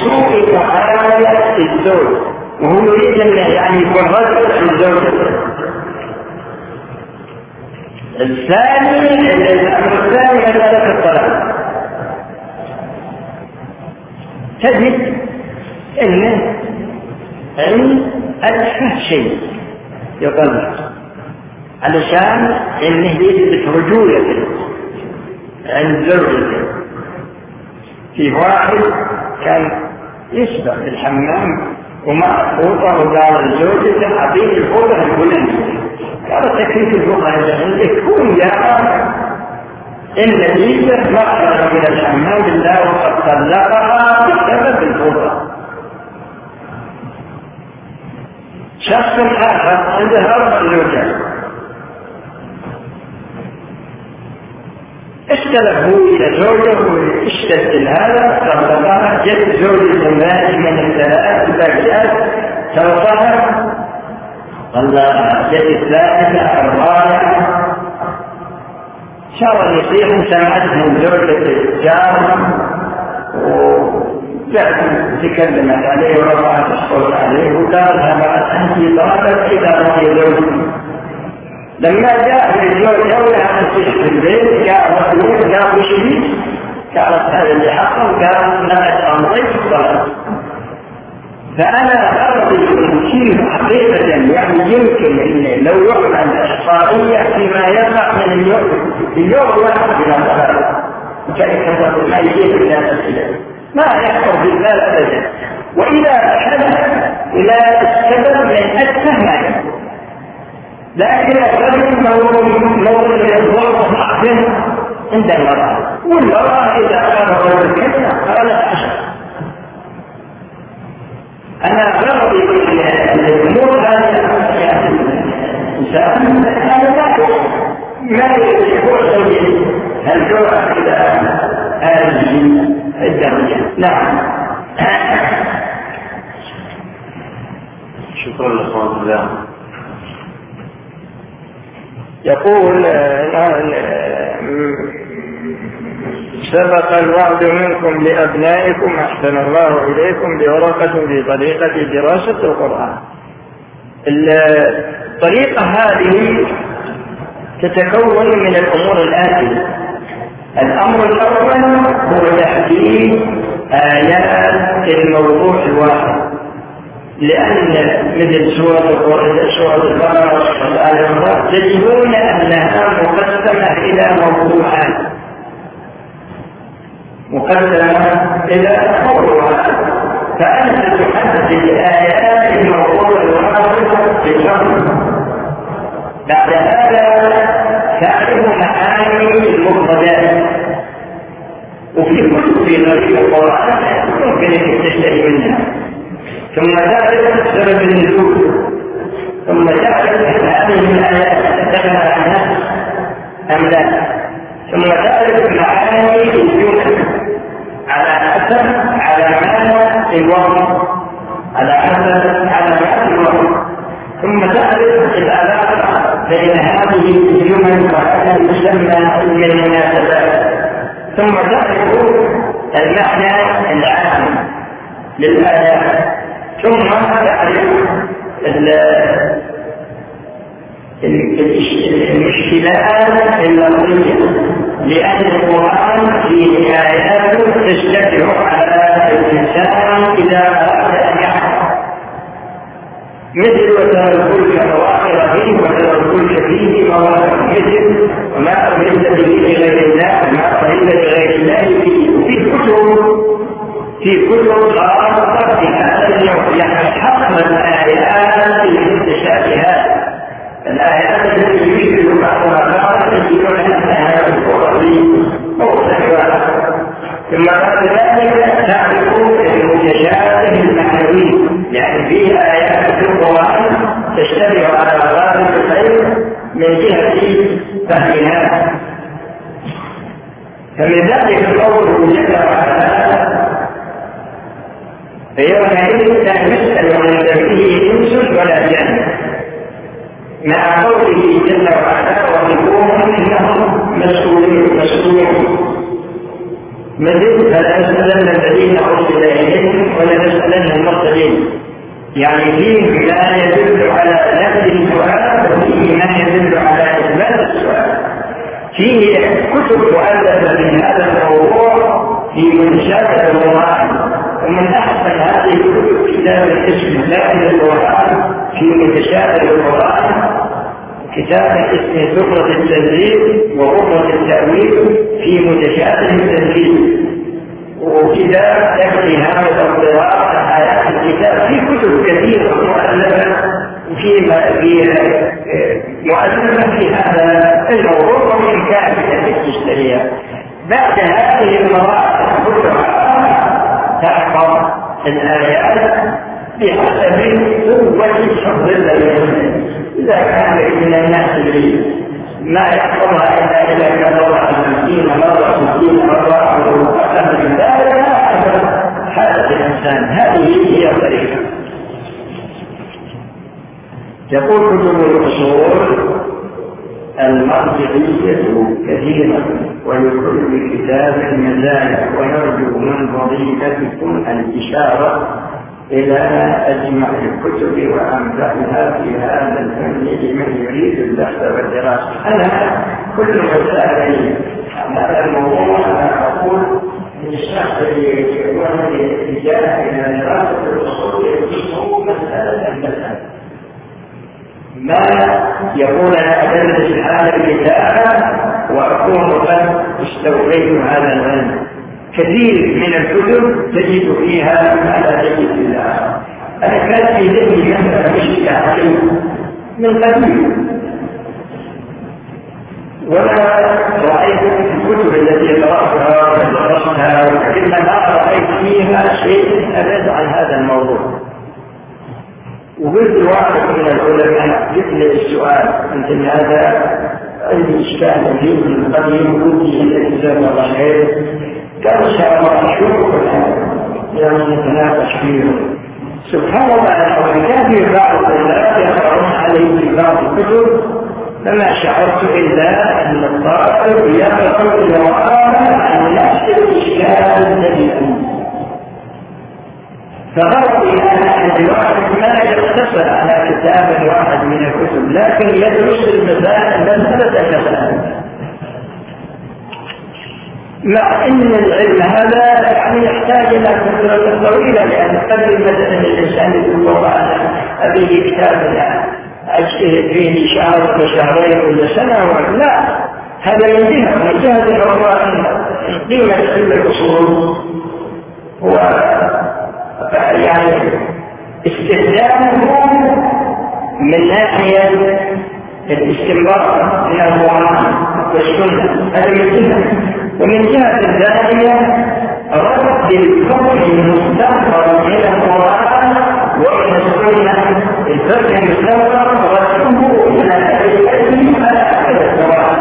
سوء تعامل الزوج وهو يريد يعني يكون رجل الزوج الثاني الامر الثاني مساله الطلاق تجد انه عند اتفه شيء يطلق علشان إنه يثبت رجولته عند زوجته في واحد كان في الحمام ومع فوطه وقال لزوجته اعطيني الفوطه الفلانيه قالت تكفيك الفوطه اللي عندك كون يا إن جيزه ما خرج من الحمام إلا وقد طلقها بسبب الفوطه شخص آخر عنده أربع زوجات اختلف هو إلى زوجه واشتد هذا طلقها جت زوجة مالك من الثلاث الباقيات توفاها طلقها جت الثالثة الرابعة شاور يصيح سمعتهم زوجة الجار. تكلمت عليه ورفعت الصوت عليه وقالها بعد أنت طلبت اذا رضي زوجك. لما جاء في أولى أن في البيت جاء قال وش فيك؟ قالت هذا اللي حصل قال لا أمضيت الصلاة فأنا أرضي كيف حقيقة يعني يمكن أن لو يعمل إحصائية فيما يقع من اليوم اليوم الواحد إلى صلاة كيف ما يجيب الناس إليه ما يحصل في البال أبدا. وإذا حدث إلى السبب من أتفه ما يكون لكن الرجل لو يتوقف عقله عند المرأة والمرأة إذا كان الرجل كذا قالت عشر أنا غرضي الأمور هذه الإنسان لا ما يكون زوجي هل جرأة إلى هذه الدرجة نعم شكرا لإخوان الله. يقول سبق الوعد منكم لأبنائكم أحسن الله إليكم بورقة في طريقة دراسة القرآن. الطريقة هذه تتكون من الأمور الآتية. الأمر الأول هو تحديد آيات الموضوع الواحد. لأن مثل سورة سورة البقرة وآل عمران تجدون أنها مقسمة إلى موضوعات. مقسمة إلى موضوعات. فأنت تحدد آيات الموضوع في الشهر بعد هذا تعرف معاني المفردات وفي كتب غريب القرآن ممكن أن تشتري منها. ثم تعرف سبب النزول ثم تعرف هذه الآيات دخل عنها أم لا ثم تعرف معاني الجمل على حسب علامات الوضع على حسب علامات الوضع ثم تعرف العلاقة بين هذه الجمل وهذا علم المناسبات ثم تعرف المعنى العام للآيات ثم الاشتباهات اللفظية لأن القرآن فيه آيات تشتبه على الإنسان إذا أراد أن يحفظ مثل وترى الفلك مواقع فيه وترى الفلك فيه مواقع مثل وما أهل به لغير الله ما أهل بغير الله فيه في كتب في كل قرار في هذا اليوم يعني حقا الآيات المتشابهات الآيات التي يشبه بعضها بعضا في على أنها القرآن أو ثم بعد ذلك تعرف المتشابه المعنوي يعني فيه آيات في القرآن تشتبه على غرائب الخير من جهة فهمها فمن ذلك قوله جل وعلا فيومئذ لا يسأل عن ذنبه إنس ولا جن مع قوله جل وعلا وقفوهم إنهم مسؤولون مسؤولون مزيد فلا نسألن الذين أرسل إليهم ولا نسألن المرسلين يعني فيه ما يدل على نفس السؤال وفيه ما يدل على إثبات السؤال. فيه كتب مؤلفة في هذا الموضوع في منشات القرآن. ومن أحسن هذه الكتب كتاب الاسم لكن القرآن في متشابه القرآن كتاب اسمه سفرة التنزيل وغرفة التأويل في متشابه التنزيل. وكتاب يكفي هذا القراءة آيات الكتاب في كتب كثيرة مؤلفة في في مؤلفة في هذا الموضوع ومن كافية تشتريها بعد هذه المراحل تحفظ الآيات بحسب قوة الحفظ الذي إذا كان من الناس ما يحفظها إلا إذا كان الله خمسين مرة ستين مرة أو أكثر من ذلك حالة الإنسان. هذه هي الطريقة. يقول كتب الأصول المرجعية كثيرة ولكل كتاب مزايا ونرجو من فضيلتكم الإشارة إلى أجمع الكتب وأنفعها في هذا الفن لمن يريد البحث والدراسة. أنا كل مسائل هذا الموضوع أنا أقول للشخص اللي يكون اتجاه إلى دراسة الأصول يكون مسألة مسألة ما يقول أنا أدرس هذا الكتاب وأكون قد استوفيت هذا العلم. كثير من الكتب تجد فيها ما لا تجد في الآخر أنا كان في ذهني مشكلة علي من قديم ولا رأيت في الكتب التي قرأتها ودرستها ولكن ما رأيت فيها شيء أبعد عن هذا الموضوع. وقلت واحد من العلماء لي السؤال انت هذا عندي إشكال فيه من قديم قلت لي جزاك الله خير. قال إن شاء الله اشوفك يعني نتناقش فيه. سبحان الله كان في بعض الناس يقرؤون عليه في بعض الكتب. فما شعرت إلا أن الطالب يقرأ القران عن نفس الإشكال الذي فيه. فغرضي أنا أن الواحد ما يقتصر على كتاب واحد من الكتب لكن يدرس المسائل مساله مساله مع إن العلم هذا يعني يحتاج إلى فترة طويلة لأن قد مثلا الإنسان يقول والله أنا ابي كتاب اجتهد فيه شهر ولا شهرين ولا سنه لا. هذا جهه من جهه الله قيمه علم الاصول يعني استخدامه من ناحية الاستنباط من القرآن والسنة. هذا من جهة. ومن جهة ثانية رد الحكم المستنبط من القرآن ومن السنة. الفقه المستنبط رده إلى أهل على أهل القرآن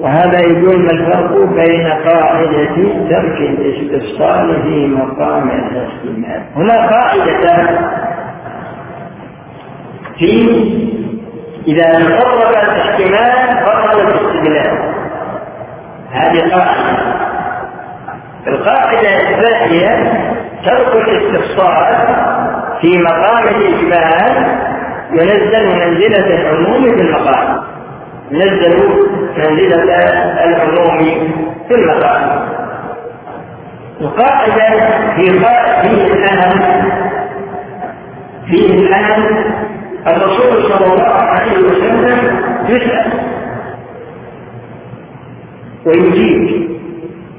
وهذا يقول ما الفرق بين قاعدة ترك الاستفصال في مقام الاحتمال هنا قاعدتان في إذا تطرق الاحتمال بطل الاستدلال. هذه قاعدة. القاعدة الثانية ترك الاستفصال في مقام الإجمال ينزل منزلة العموم في المقام. ينزل منزلة العموم في المقام. القاعدة في فيه الأهم فيه الأهم الرسول صلى الله عليه وسلم يسأل ويجيب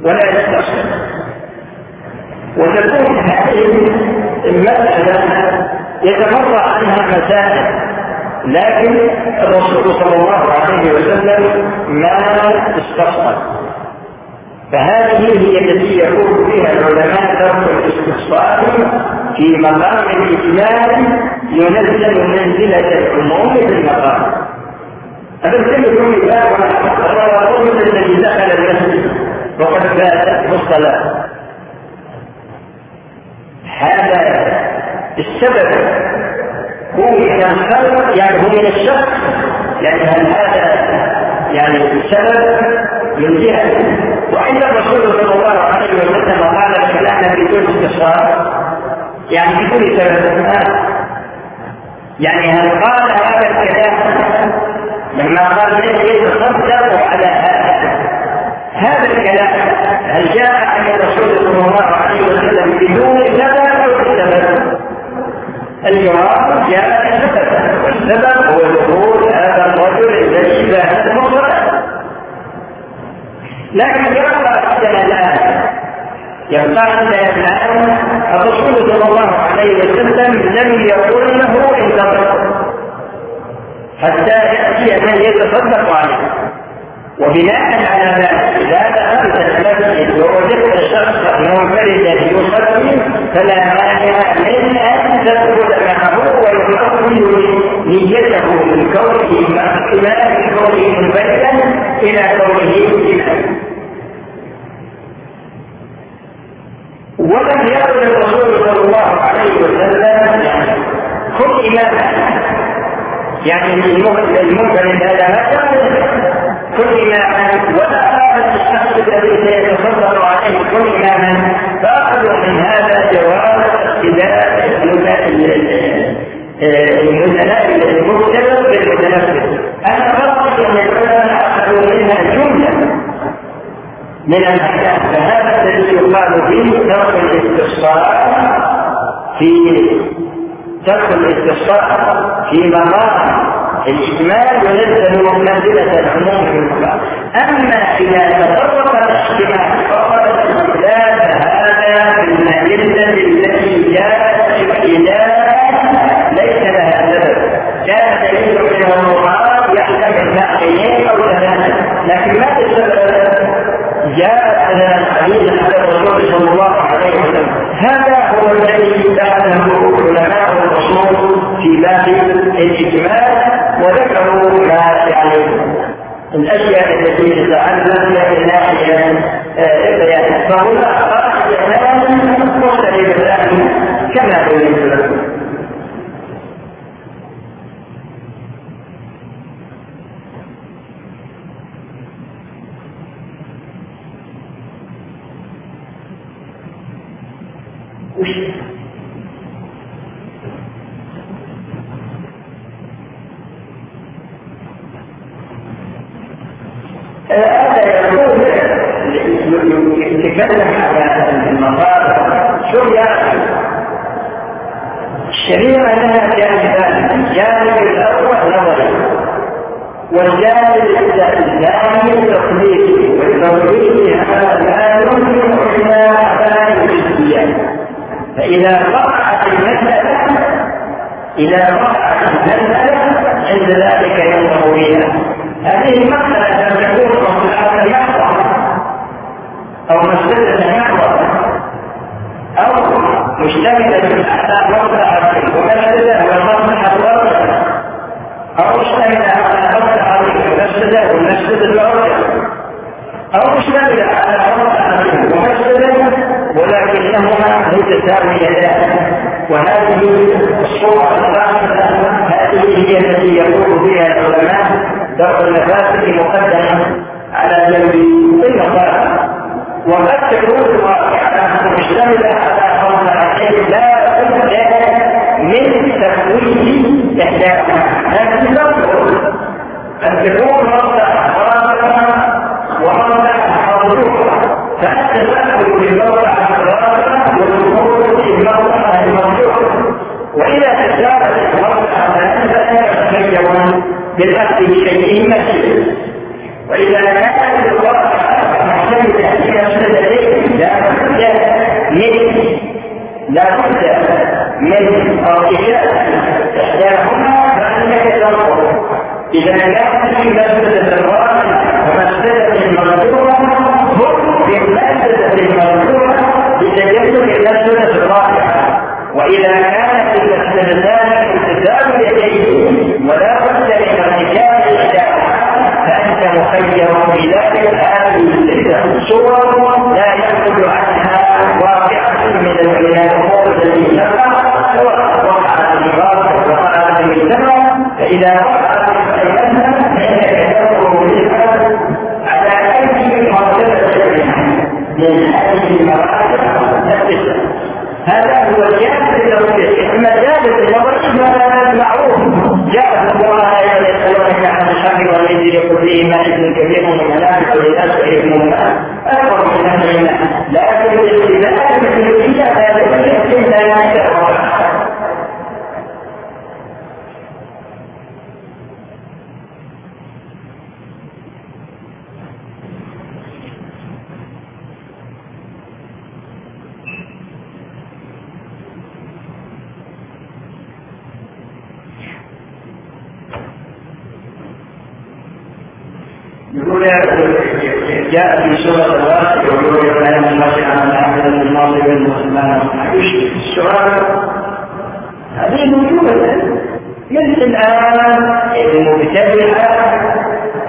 ولا يستقبل وتكون هذه المسألة يتفرع عنها مسائل لكن الرسول صلى الله عليه وسلم ما استصغر فهذه هي التي يقول فيها العلماء ترك الاستصغار في مقام الإجمال ينزل منزلة العموم في المقام. يكون مثال الرجل الذي دخل المسجد وقد فاتته الصلاة. هذا السبب هو من الخلق يعني هو من يعني هل هذا يعني سبب جهة وعند الرسول صلى الله عليه وسلم قال الكلام بدون استصغار يعني بدون سبب. يعني هل قال هذا الكلام؟ لما قال يتصدق على هذا هذا الكلام هل جاء عن الرسول صلى الله عليه وسلم بدون سبب أو بسبب؟ الجواب جاء بسبب والسبب هو دخول هذا الرجل الذي لا المصلحه لكن يبقى عندنا الان يبقى عندنا الان الرسول صلى الله عليه وسلم لم يقل له انتظر حتى يأتي من يتصدق عليه. وبناء على ذلك إذا دخلت المسجد ووجدت شخصا منفردا يصلي فلا مانع من أن تدخل معه ويحول نيته من كونه مع من كونه منفردا إلى كونه اماما ولم يقل الرسول صلى الله عليه وسلم كن اماما يعني المنفرد هذا ما كل ما ولا الشخص الذي سيتصدر عليه كل ما فأخذوا من هذا جواز اقتداء المتنافس المبتدأ بالمتنفس أنا فرق أن العلماء أخذوا منها جملة من الأحكام. فهذا الذي يقال فيه ترك الاستفسار في ترك الاستفسار في مقام الإجمال ينزل منزلة العموم في المقام. أما إذا تطرق الاجتماع فقد الاستدلال هذا في المدلة التي جاءت ابتداء ليس لها سبب. جاء دليل من المراد يحتمل نقلين أو ثلاثة لكن ما السبب جاء حديث الرسول صلى الله عليه وسلم. هذا هو الذي بعده علماء الأصول في باب الاجمال وذكروا ما يعني الأشياء التي تتعلم من ناحيه البيان فهنا قواعد مختلفتان كما بينت لكم هذا يقول يتكلم على يعني الشريعة لها جانبان الجانب الأول نظري. والجانب الثاني تقليدي. والتقليدي هذا لا يمكن إلا على الجزئيات فإذا وقعت المسألة إذا وقعت المسألة عند ذلك ينظر إليها هذه المسألة لم تكون أو مسألة محضة أو مشتملة على مصلحة ومسألة والمصلحة الأرجح أو مشتملة على مصلحة ومسألة والمسألة الأرجح أو مشتملة على مصلحة ومسألة ولكنهما متساويتان وهذه الصورة الثالثة هذه هي التي يقول بها العلماء درء المفاسد مقدما على جلب المصالح وقد تكون على مرحلتين لا بد من تفويض إحداهما هذه أن تكون مرضى رابعة ومرضى مرضوعة فأنت تأخذ بالمرضى الرابعة والخروج بالمرضى المرجوعة وإذا تساوت المرضى فأنت تتخيل بالأخذ بشيء مسجد وإذا كانت الواقع محتملة إلى السببين لا بد من لا بد من ارتجاء احداهما فانك تنظر إذا كان في مادة الراس ومادة المنظورة هم من مادة المنظورة بتجدد المادة الرابعة واذا كانت المسندان التزام يديه ولا بد من ارتجاء احداهما فأنت مخير بذلك هذه الستة صور لا منها على أي مرتبة من هذه المراتب هذا هو الجانب التوفيق اما جانب النظر فهذا معروف جاء الله يسالونك عن الشر والميزر يقول فيه ما اثم كبير من المنافق وللاسف يثم اكبر من هذا لكن الاستدلال مثل هذا الشيء لا ينكر يقول جاء في سورة الواقع يقول يا بني الناس عن العبد الماضي والمسلمان السؤال هذه موجودة مثل الآن المبتدعة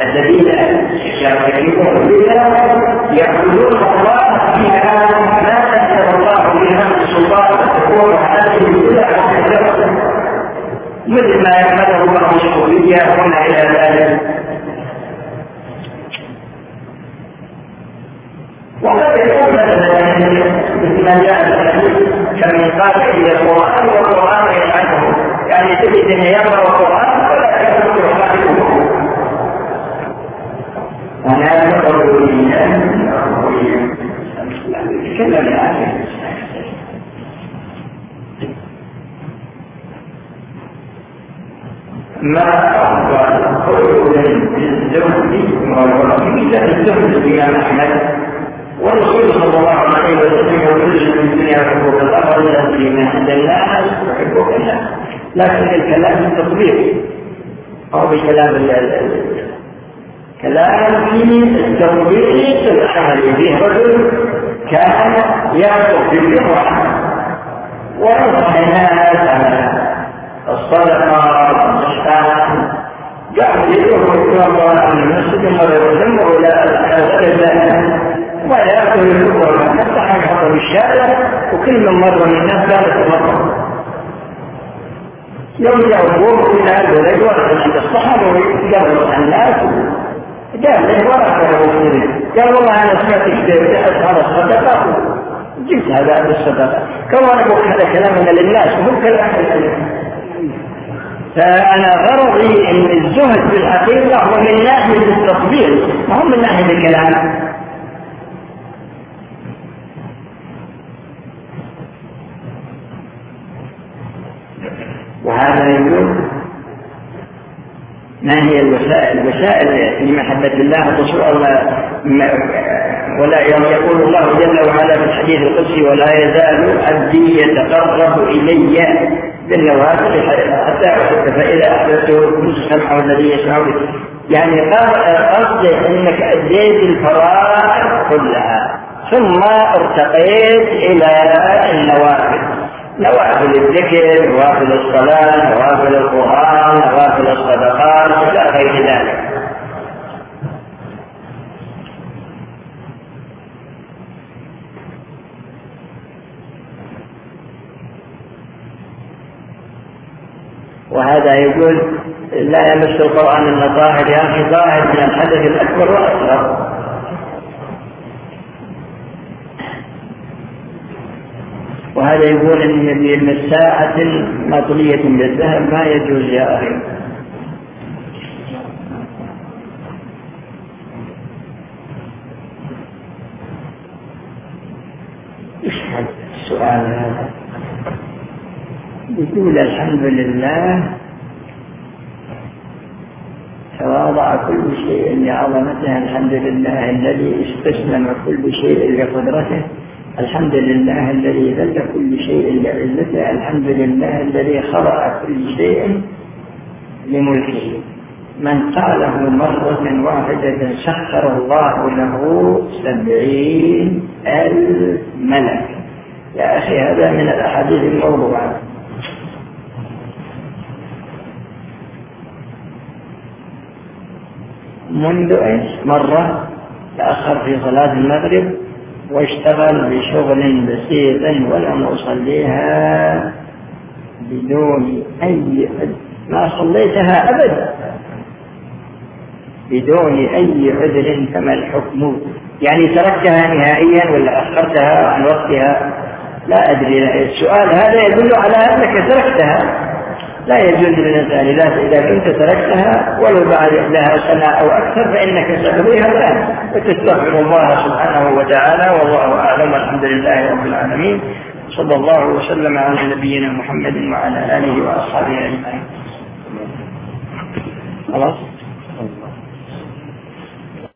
الذين يشاركون بها يعبدون الله فيها ما أنزل الله بها من سلطان تكون هذه البدع مثل ما يعمله بعض الصوفية هنا إلى ذلك وقد يكون مثلا مثل ما جاء في الحديث كمن قال إلى القران والقران يفعله يعني تجد ان يقرا القران ولا يكتب خالقه أنا اقرا يتكلم الان ما خلق الزوج والرسول الزوج الامام احمد والرسول صلى الله عليه وسلم يقول من الدنيا يحبك الامر الذي من عند الناس يحبك الناس لكن الكلام التطبيق أو بكلام كلام في التطبيق العمل فيه رجل كان يخطب بالجمعه وينصح الناس على والصحه جعل يدعو الله عن مره يسمع إلى إلى ويأكل الكفر حتى حاجة بالشارع وكل من مر من الناس لا يتفضل يوم يوم إلى البلد ورد الصحابة ويقبل الناس؟ قال له ورث قال والله أنا سمعت كتاب هذا الصدقة؟ جبت هذا الصدقة. كما نقول هذا كلام للناس مو كلام فأنا غرضي أن الزهد في الحقيقة هو من ناحية التطبيق ما هو من ناحية الكلام وهذا يقول ما هي الوسائل؟ الوسائل لمحبة الله تصور ولا يقول الله جل وعلا في الحديث القدسي ولا يزال عبدي يتقرب إلي بالنوافل حتى أحب فإذا أحببته كنت سمعه الذي يسمع يعني قصده أنك أديت الفرائض كلها ثم ارتقيت إلى النوافل. نوافل الذكر نوافل الصلاة نوافل القرآن نوافل الصدقات إلى غير ذلك. وهذا يقول لا يمس القرآن إلا طاهر. يا أخي طاهر من الحدث الأكبر والأصغر وهذا يقول إن المساعة مطلية بالذهب ما يجوز يا أخي إيش هذا السؤال هذا يقول الحمد لله تواضع كل شيء لعظمته الحمد لله الذي استسلم كل شيء لقدرته الحمد لله الذي ذل كل شيء لعزته الحمد لله الذي خلق كل شيء لملكه. من قاله مرة واحدة سخر الله له سبعين ألف ملك. يا أخي هذا من الأحاديث الموضوعة. منذ إيش؟ مرة تأخر في صلاة المغرب واشتغل بشغل بسيط ولم أصليها بدون أي ما صليتها أبدا بدون أي عذر فما الحكم. يعني تركتها نهائيا ولا أخرتها عن وقتها؟ لا أدري. السؤال هذا يدل على أنك تركتها. لا يجوز للإنسان إذا إذا كنت تركتها ولو بعد لها سنة أو أكثر فإنك ستقضيها الآن. وتستغفر الله سبحانه وتعالى والله أعلم والحمد لله رب العالمين. صلى الله وسلم على نبينا محمد وعلى آله وأصحابه أجمعين. خلاص؟